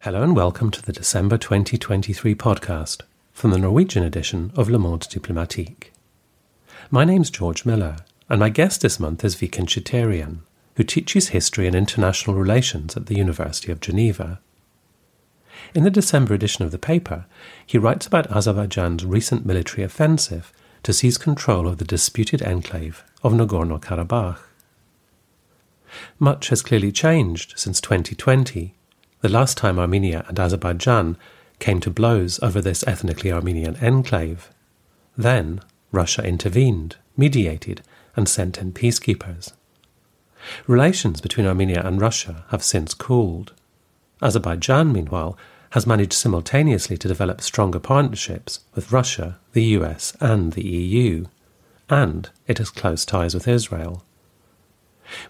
Hello and welcome to the December 2023 podcast from the Norwegian edition of Le Monde Diplomatique. My name's George Miller, and my guest this month is Vicken Cheterian, who teaches history and international relations at the University of Geneva. In the December edition of the paper, he writes about Azerbaijan's recent military offensive to seize control of the disputed enclave of Nagorno Karabakh. Much has clearly changed since 2020 the last time Armenia and Azerbaijan came to blows over this ethnically Armenian enclave. Then Russia intervened, mediated, and sent in peacekeepers. Relations between Armenia and Russia have since cooled. Azerbaijan, meanwhile, has managed simultaneously to develop stronger partnerships with Russia, the US, and the EU, and it has close ties with Israel.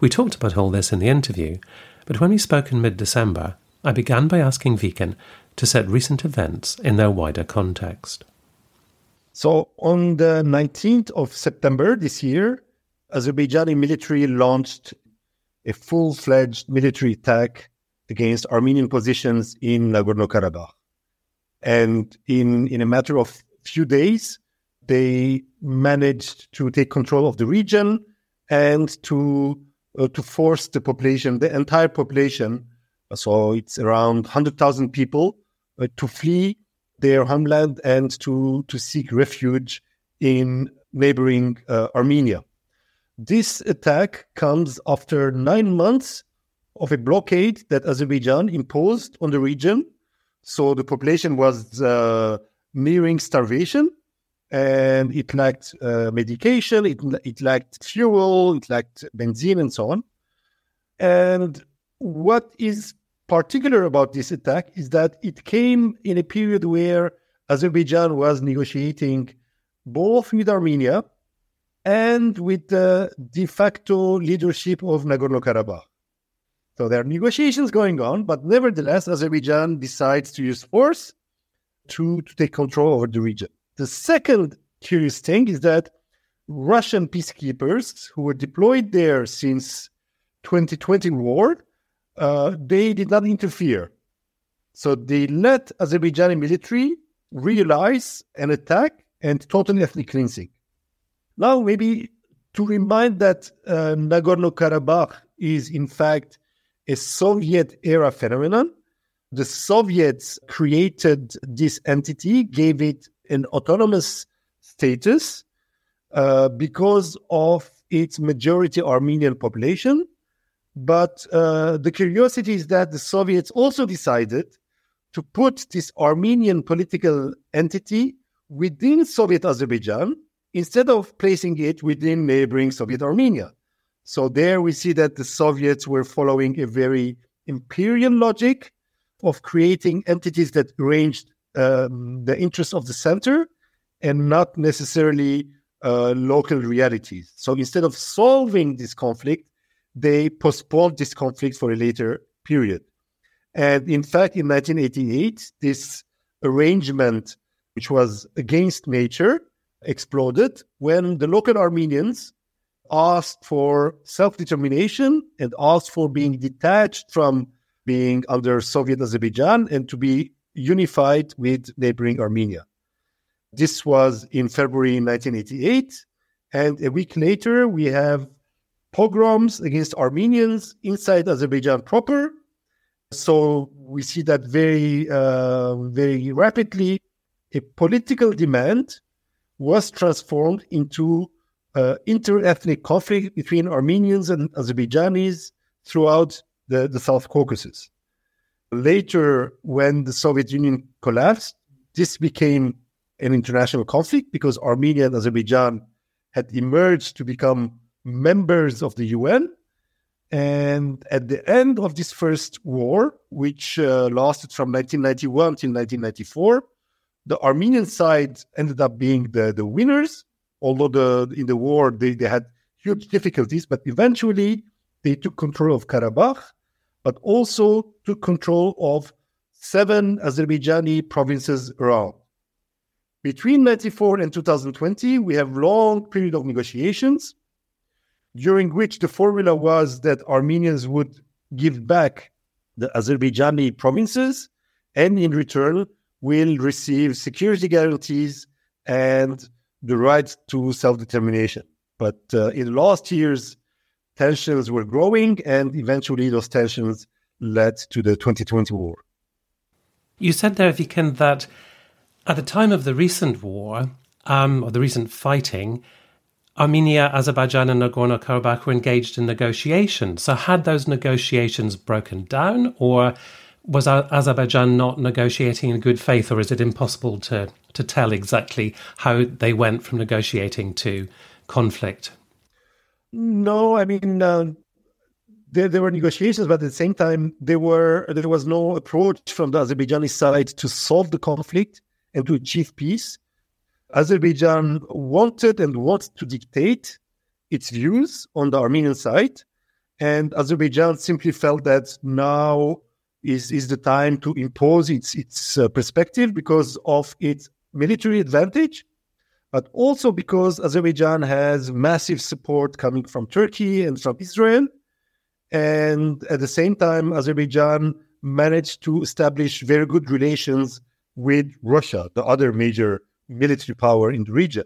We talked about all this in the interview, but when we spoke in mid December, I began by asking Vicken to set recent events in their wider context. So, on the 19th of September this year, Azerbaijani military launched a full fledged military attack against Armenian positions in Nagorno Karabakh. And in, in a matter of few days, they managed to take control of the region and to, uh, to force the population, the entire population, so it's around 100,000 people uh, to flee their homeland and to, to seek refuge in neighboring uh, Armenia. This attack comes after nine months of a blockade that Azerbaijan imposed on the region. So the population was uh, nearing starvation and it lacked uh, medication, it, it lacked fuel, it lacked benzene, and so on. And what is particular about this attack is that it came in a period where Azerbaijan was negotiating both with Armenia and with the de facto leadership of Nagorno Karabakh. So there are negotiations going on, but nevertheless, Azerbaijan decides to use force to, to take control over the region. The second curious thing is that Russian peacekeepers who were deployed there since 2020 war uh, they did not interfere. So they let Azerbaijani military realize an attack and total ethnic cleansing. Now, maybe to remind that uh, Nagorno Karabakh is in fact a Soviet era phenomenon. The Soviets created this entity, gave it an autonomous status uh, because of its majority Armenian population but uh, the curiosity is that the Soviets also decided to put this Armenian political entity within Soviet Azerbaijan instead of placing it within neighboring Soviet Armenia. So there we see that the Soviets were following a very imperial logic of creating entities that arranged um, the interests of the center and not necessarily uh, local realities. So instead of solving this conflict, they postponed this conflict for a later period. And in fact, in 1988, this arrangement, which was against nature, exploded when the local Armenians asked for self determination and asked for being detached from being under Soviet Azerbaijan and to be unified with neighboring Armenia. This was in February 1988. And a week later, we have pogroms against Armenians inside Azerbaijan proper. So we see that very, uh, very rapidly, a political demand was transformed into uh, inter-ethnic conflict between Armenians and Azerbaijanis throughout the, the South Caucasus. Later, when the Soviet Union collapsed, this became an international conflict because Armenia and Azerbaijan had emerged to become members of the UN. And at the end of this first war, which uh, lasted from 1991 till 1994, the Armenian side ended up being the, the winners, although the, in the war they, they had huge difficulties, but eventually they took control of Karabakh, but also took control of seven Azerbaijani provinces around. Between 94 and 2020, we have long period of negotiations during which the formula was that Armenians would give back the Azerbaijani provinces and in return will receive security guarantees and the right to self determination. But uh, in last years, tensions were growing, and eventually those tensions led to the 2020 war. You said there, Vicken, that at the time of the recent war, um, or the recent fighting, Armenia, Azerbaijan, and Nagorno Karabakh were engaged in negotiations. So, had those negotiations broken down, or was Azerbaijan not negotiating in good faith, or is it impossible to, to tell exactly how they went from negotiating to conflict? No, I mean, uh, there, there were negotiations, but at the same time, there were there was no approach from the Azerbaijani side to solve the conflict and to achieve peace. Azerbaijan wanted and wants to dictate its views on the Armenian side, and Azerbaijan simply felt that now is is the time to impose its its uh, perspective because of its military advantage but also because Azerbaijan has massive support coming from Turkey and from Israel. And at the same time, Azerbaijan managed to establish very good relations with Russia, the other major military power in the region.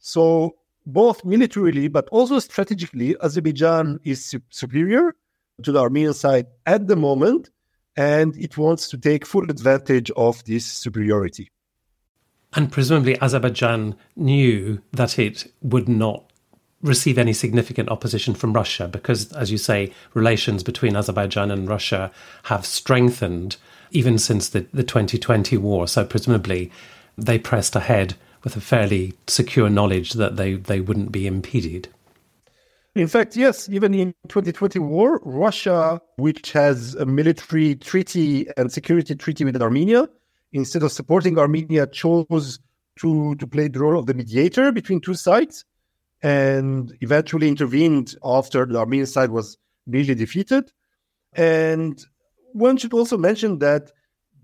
So, both militarily but also strategically, Azerbaijan is su- superior to the Armenian side at the moment, and it wants to take full advantage of this superiority. And presumably, Azerbaijan knew that it would not receive any significant opposition from Russia because, as you say, relations between Azerbaijan and Russia have strengthened even since the, the 2020 war. So, presumably, they pressed ahead with a fairly secure knowledge that they, they wouldn't be impeded. In fact, yes, even in 2020 war, Russia, which has a military treaty and security treaty with Armenia, instead of supporting Armenia, chose to, to play the role of the mediator between two sides and eventually intervened after the Armenian side was nearly defeated. And one should also mention that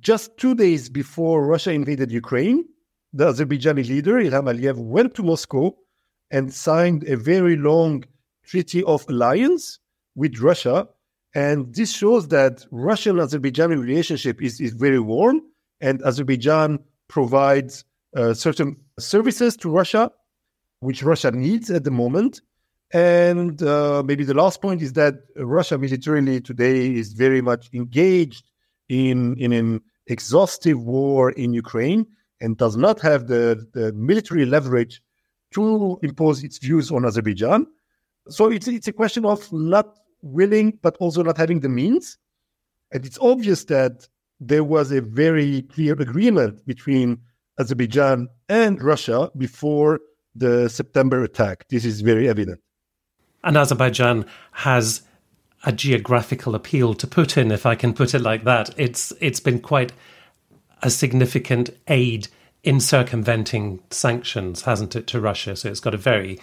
just two days before Russia invaded Ukraine, the Azerbaijani leader Ilham Aliyev went to Moscow and signed a very long treaty of alliance with Russia. And this shows that Russian Azerbaijani relationship is, is very warm and Azerbaijan provides uh, certain services to Russia, which Russia needs at the moment. And uh, maybe the last point is that Russia militarily today is very much engaged in, in an exhaustive war in Ukraine and does not have the, the military leverage to impose its views on Azerbaijan. So it's, it's a question of not willing, but also not having the means. And it's obvious that there was a very clear agreement between Azerbaijan and Russia before the September attack. This is very evident. And Azerbaijan has a geographical appeal to Putin, if I can put it like that. It's it's been quite a significant aid in circumventing sanctions, hasn't it, to Russia? So it's got a very,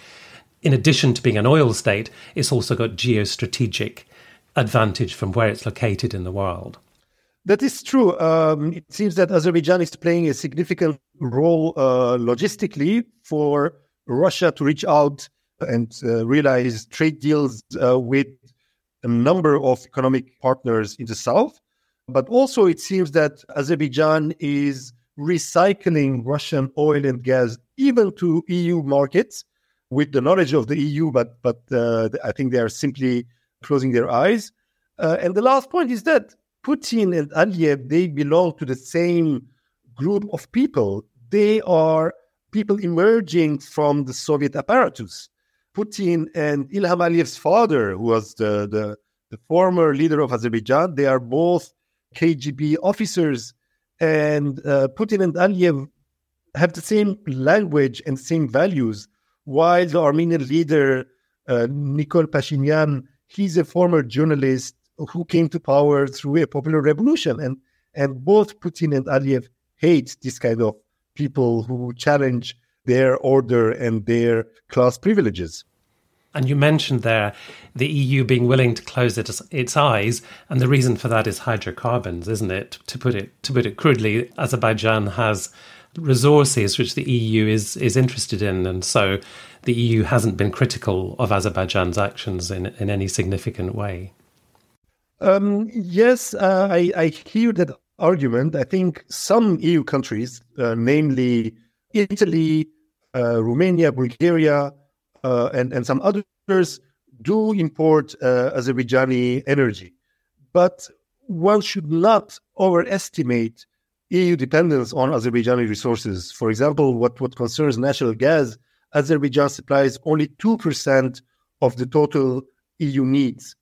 in addition to being an oil state, it's also got geostrategic advantage from where it's located in the world. That is true. Um, it seems that Azerbaijan is playing a significant role uh, logistically for Russia to reach out and uh, realize trade deals uh, with a number of economic partners in the south. But also, it seems that Azerbaijan is recycling Russian oil and gas even to EU markets with the knowledge of the EU, but but uh, I think they are simply closing their eyes. Uh, and the last point is that Putin and Aliyev, they belong to the same group of people. They are people emerging from the Soviet apparatus. Putin and Ilham Aliyev's father, who was the, the, the former leader of Azerbaijan, they are both KGB officers. And uh, Putin and Aliyev have the same language and same values, while the Armenian leader, uh, Nikol Pashinyan, he's a former journalist who came to power through a popular revolution. And, and both Putin and Aliyev hate this kind of people who challenge their order and their class privileges. And you mentioned there the EU being willing to close its, its eyes, and the reason for that is hydrocarbons, isn't it? To put it to put it crudely, Azerbaijan has resources which the EU is is interested in, and so the EU hasn't been critical of Azerbaijan's actions in in any significant way. Um, yes, uh, I, I, hear that argument. I think some EU countries, uh, namely Italy, uh, Romania, Bulgaria, uh, and and some others, do import uh, Azerbaijani energy, but one should not overestimate EU dependence on Azerbaijani resources. For example, what, what concerns natural gas, Azerbaijan supplies only 2% of the total EU needs.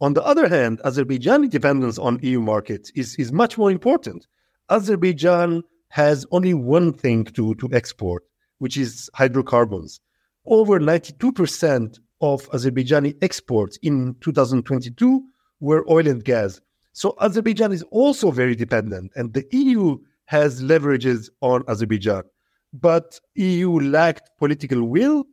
On the other hand, Azerbaijani dependence on EU markets is, is much more important. Azerbaijan has only one thing to, to export, which is hydrocarbons. Over 92% of Azerbaijani exports in 2022 were oil and gas. So Azerbaijan is also very dependent, and the EU has leverages on Azerbaijan. But EU lacked political will.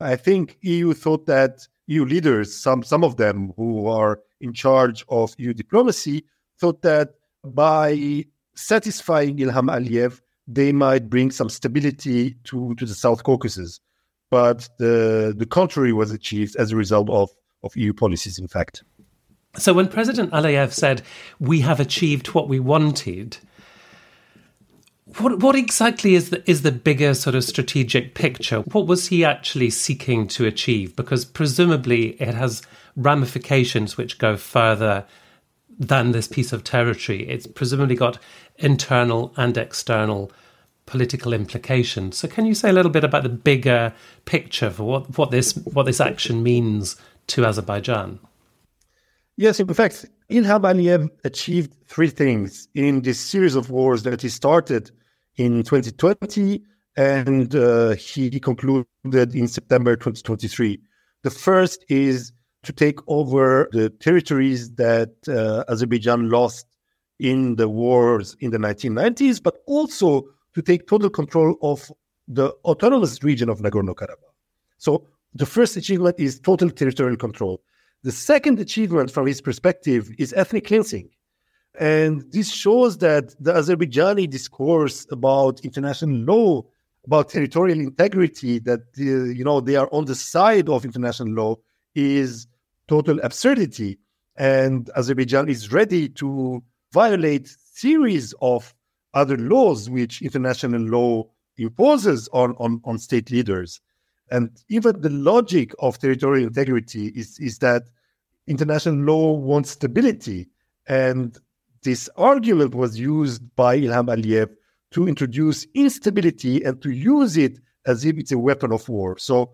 I think EU thought that EU leaders, some some of them who are in charge of EU diplomacy, thought that by satisfying Ilham Aliyev, they might bring some stability to, to the South Caucasus. But the the contrary was achieved as a result of, of EU policies, in fact. So when President Aliyev said, "We have achieved what we wanted," what what exactly is the is the bigger sort of strategic picture? What was he actually seeking to achieve? Because presumably it has ramifications which go further than this piece of territory. It's presumably got internal and external political implications. So can you say a little bit about the bigger picture for what, what this what this action means to Azerbaijan? Yes, in fact, Ilham Aliyev achieved three things in this series of wars that he started in 2020 and uh, he concluded in September 2023. The first is to take over the territories that uh, Azerbaijan lost in the wars in the 1990s, but also to take total control of the autonomous region of Nagorno Karabakh. So the first achievement is total territorial control. The second achievement from his perspective is ethnic cleansing. And this shows that the Azerbaijani discourse about international law, about territorial integrity, that uh, you know they are on the side of international law, is total absurdity. And Azerbaijan is ready to violate series of other laws which international law imposes on, on, on state leaders. And even the logic of territorial integrity is, is that international law wants stability. And this argument was used by Ilham Aliyev to introduce instability and to use it as if it's a weapon of war. So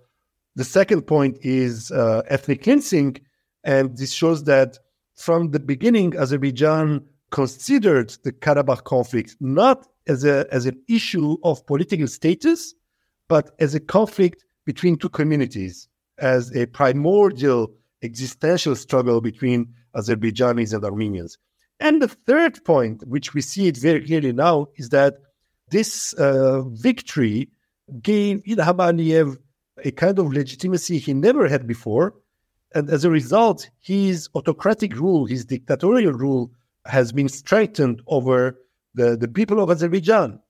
the second point is uh, ethnic cleansing. And this shows that from the beginning, Azerbaijan considered the Karabakh conflict not as, a, as an issue of political status, but as a conflict between two communities, as a primordial existential struggle between Azerbaijanis and Armenians. And the third point, which we see it very clearly now, is that this uh, victory gave Ilham Aliyev a kind of legitimacy he never had before. And as a result, his autocratic rule, his dictatorial rule, has been strengthened over the, the people of Azerbaijan.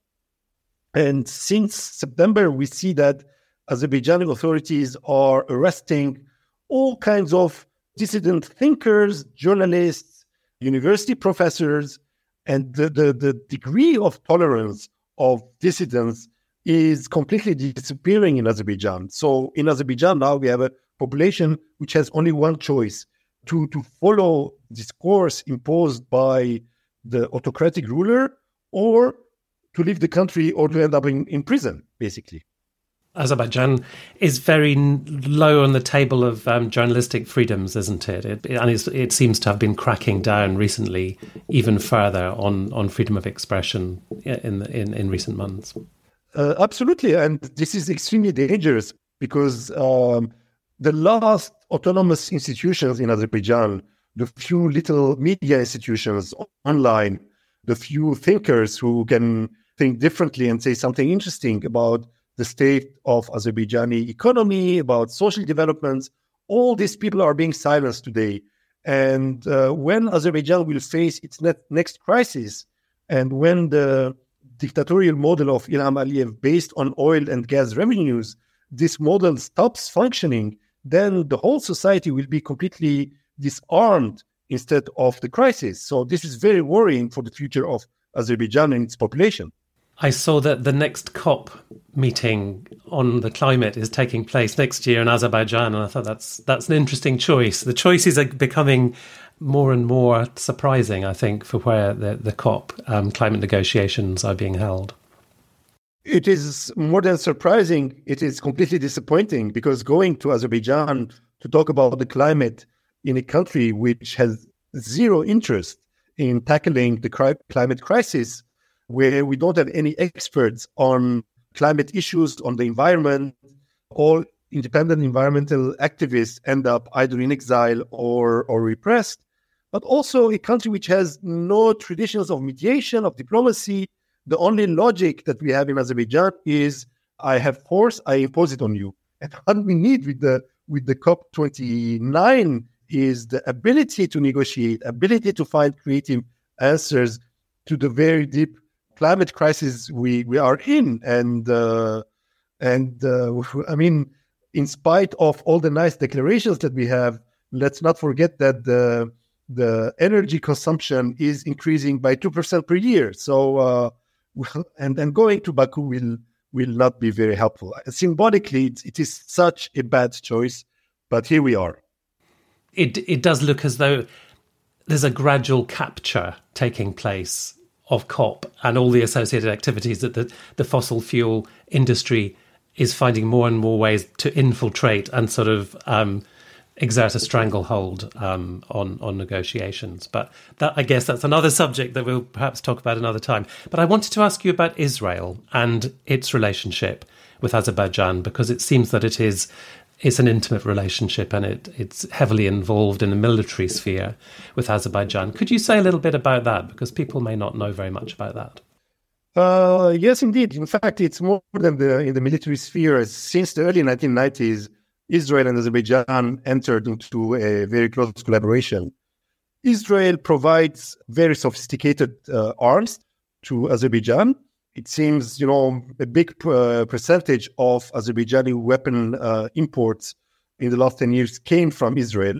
And since September, we see that Azerbaijani authorities are arresting all kinds of dissident thinkers, journalists, university professors, and the, the, the degree of tolerance of dissidents is completely disappearing in Azerbaijan. So in Azerbaijan now we have a population which has only one choice to, to follow this course imposed by the autocratic ruler or to leave the country or to end up in, in prison, basically. Azerbaijan is very low on the table of um, journalistic freedoms, isn't it? it and it seems to have been cracking down recently, even further on, on freedom of expression in, in, in recent months. Uh, absolutely, and this is extremely dangerous because um, the last autonomous institutions in Azerbaijan, the few little media institutions online, the few thinkers who can think differently and say something interesting about the state of Azerbaijani economy, about social developments. All these people are being silenced today. And uh, when Azerbaijan will face its next crisis, and when the dictatorial model of Ilham Aliyev based on oil and gas revenues, this model stops functioning, then the whole society will be completely disarmed instead of the crisis. So this is very worrying for the future of Azerbaijan and its population. I saw that the next COP meeting on the climate is taking place next year in Azerbaijan, and I thought that's that's an interesting choice. The choices are becoming more and more surprising, I think, for where the, the COP um, climate negotiations are being held. It is more than surprising. It is completely disappointing because going to Azerbaijan to talk about the climate in a country which has zero interest in tackling the climate crisis, where we don't have any experts on climate issues, on the environment, all independent environmental activists end up either in exile or, or repressed but also a country which has no traditions of mediation, of diplomacy. The only logic that we have in Azerbaijan is I have force, I impose it on you. And what we need with the with the COP29 is the ability to negotiate, ability to find creative answers to the very deep climate crisis we, we are in. And uh, and uh, I mean, in spite of all the nice declarations that we have, let's not forget that the the energy consumption is increasing by 2% per year. So, uh, and, and going to Baku will, will not be very helpful. Symbolically, it, it is such a bad choice, but here we are. It, it does look as though there's a gradual capture taking place of COP and all the associated activities that the, the fossil fuel industry is finding more and more ways to infiltrate and sort of um, exert a stranglehold um, on on negotiations. But that, I guess that's another subject that we'll perhaps talk about another time. But I wanted to ask you about Israel and its relationship with Azerbaijan because it seems that it is it's an intimate relationship and it, it's heavily involved in the military sphere with Azerbaijan. Could you say a little bit about that because people may not know very much about that? Uh, yes, indeed. In fact, it's more than the in the military sphere. Since the early 1990s, Israel and Azerbaijan entered into a very close collaboration. Israel provides very sophisticated uh, arms to Azerbaijan. It seems, you know, a big uh, percentage of Azerbaijani weapon uh, imports in the last 10 years came from Israel.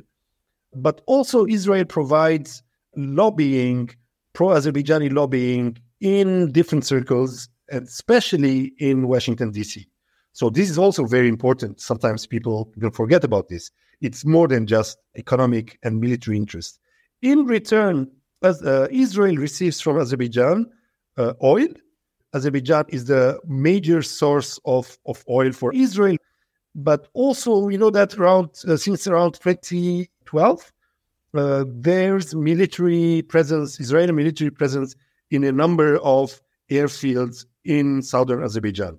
But also, Israel provides lobbying, pro Azerbaijani lobbying in different circles, especially in Washington, D.C. So this is also very important. Sometimes people will forget about this. It's more than just economic and military interest. In return, as uh, Israel receives from Azerbaijan uh, oil, Azerbaijan is the major source of, of oil for Israel. But also, we know that around uh, since around 2012, uh, there's military presence, Israeli military presence in a number of airfields in southern Azerbaijan.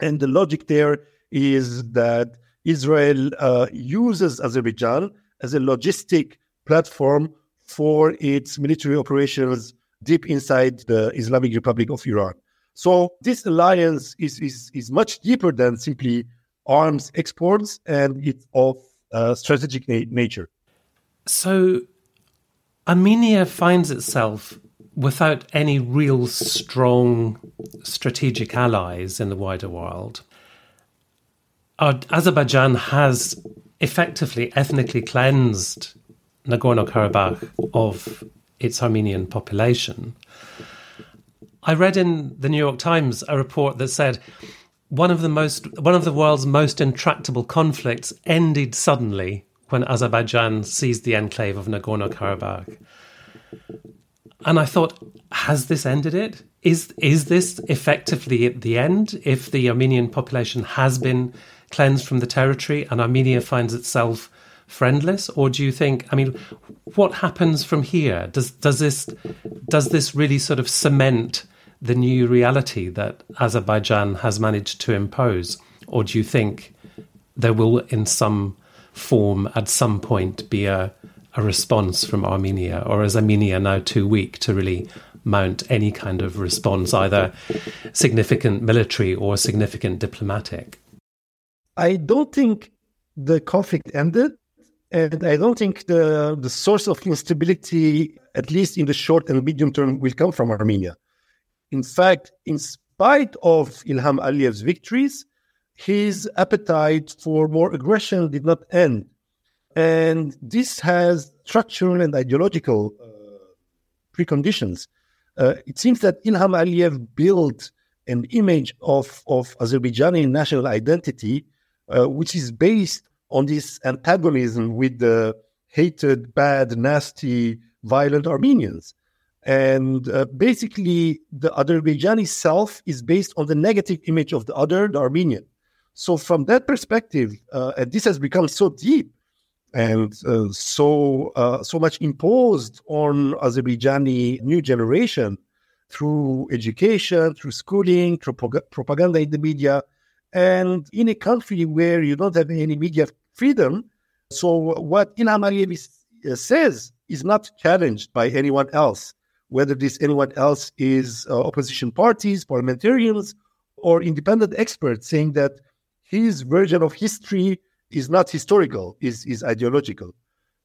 And the logic there is that Israel uh, uses Azerbaijan as a logistic platform for its military operations deep inside the Islamic Republic of Iran. So this alliance is, is, is much deeper than simply arms exports and it's of uh, strategic na- nature. So Armenia finds itself without any real strong strategic allies in the wider world, Azerbaijan has effectively ethnically cleansed Nagorno Karabakh of its Armenian population. I read in the New York Times a report that said one of the most one of the world's most intractable conflicts ended suddenly when Azerbaijan seized the enclave of Nagorno Karabakh. And I thought, has this ended it? Is is this effectively the end if the Armenian population has been cleansed from the territory and Armenia finds itself friendless? Or do you think I mean what happens from here? Does does this does this really sort of cement the new reality that Azerbaijan has managed to impose? Or do you think there will in some form at some point be a a response from Armenia, or is Armenia now too weak to really mount any kind of response, either significant military or significant diplomatic? I don't think the conflict ended, and I don't think the the source of instability, at least in the short and medium term, will come from Armenia. In fact, in spite of Ilham Aliyev's victories, his appetite for more aggression did not end. And this has structural and ideological uh, preconditions. Uh, it seems that Ilham Aliyev built an image of, of Azerbaijani national identity, uh, which is based on this antagonism with the hated, bad, nasty, violent Armenians. And uh, basically, the Azerbaijani self is based on the negative image of the other, the Armenian. So, from that perspective, uh, and this has become so deep and uh, so uh, so much imposed on Azerbaijani new generation through education, through schooling, through propaganda in the media, and in a country where you don't have any media freedom. So what Ilham Aliyev uh, says is not challenged by anyone else, whether this anyone else is uh, opposition parties, parliamentarians, or independent experts saying that his version of history is not historical, is, is ideological.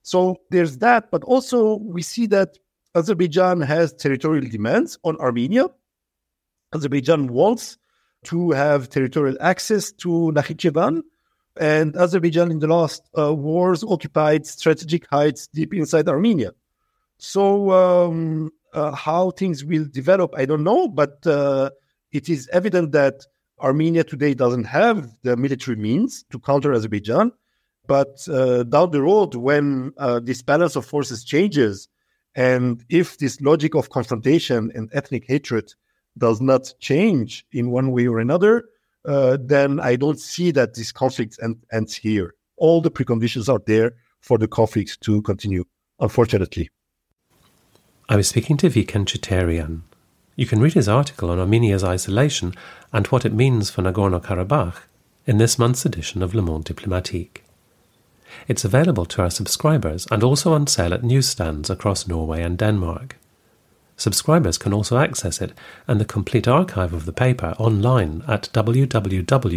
So there's that, but also we see that Azerbaijan has territorial demands on Armenia. Azerbaijan wants to have territorial access to Nakhichevan, and Azerbaijan in the last uh, wars occupied strategic heights deep inside Armenia. So um, uh, how things will develop, I don't know, but uh, it is evident that Armenia today doesn't have the military means to counter Azerbaijan. But uh, down the road, when uh, this balance of forces changes, and if this logic of confrontation and ethnic hatred does not change in one way or another, uh, then I don't see that this conflict end, ends here. All the preconditions are there for the conflict to continue, unfortunately. I was speaking to Vicken Cheterian, you can read his article on Armenia's isolation and what it means for Nagorno Karabakh in this month's edition of Le Monde Diplomatique. It's available to our subscribers and also on sale at newsstands across Norway and Denmark. Subscribers can also access it and the complete archive of the paper online at www.lmd.no.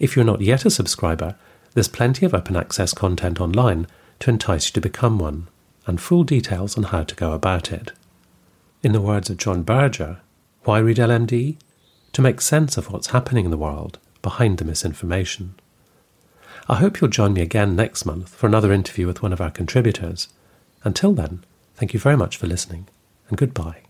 If you're not yet a subscriber, there's plenty of open access content online to entice you to become one and full details on how to go about it. In the words of John Berger, why read LMD? To make sense of what's happening in the world behind the misinformation. I hope you'll join me again next month for another interview with one of our contributors. Until then, thank you very much for listening, and goodbye.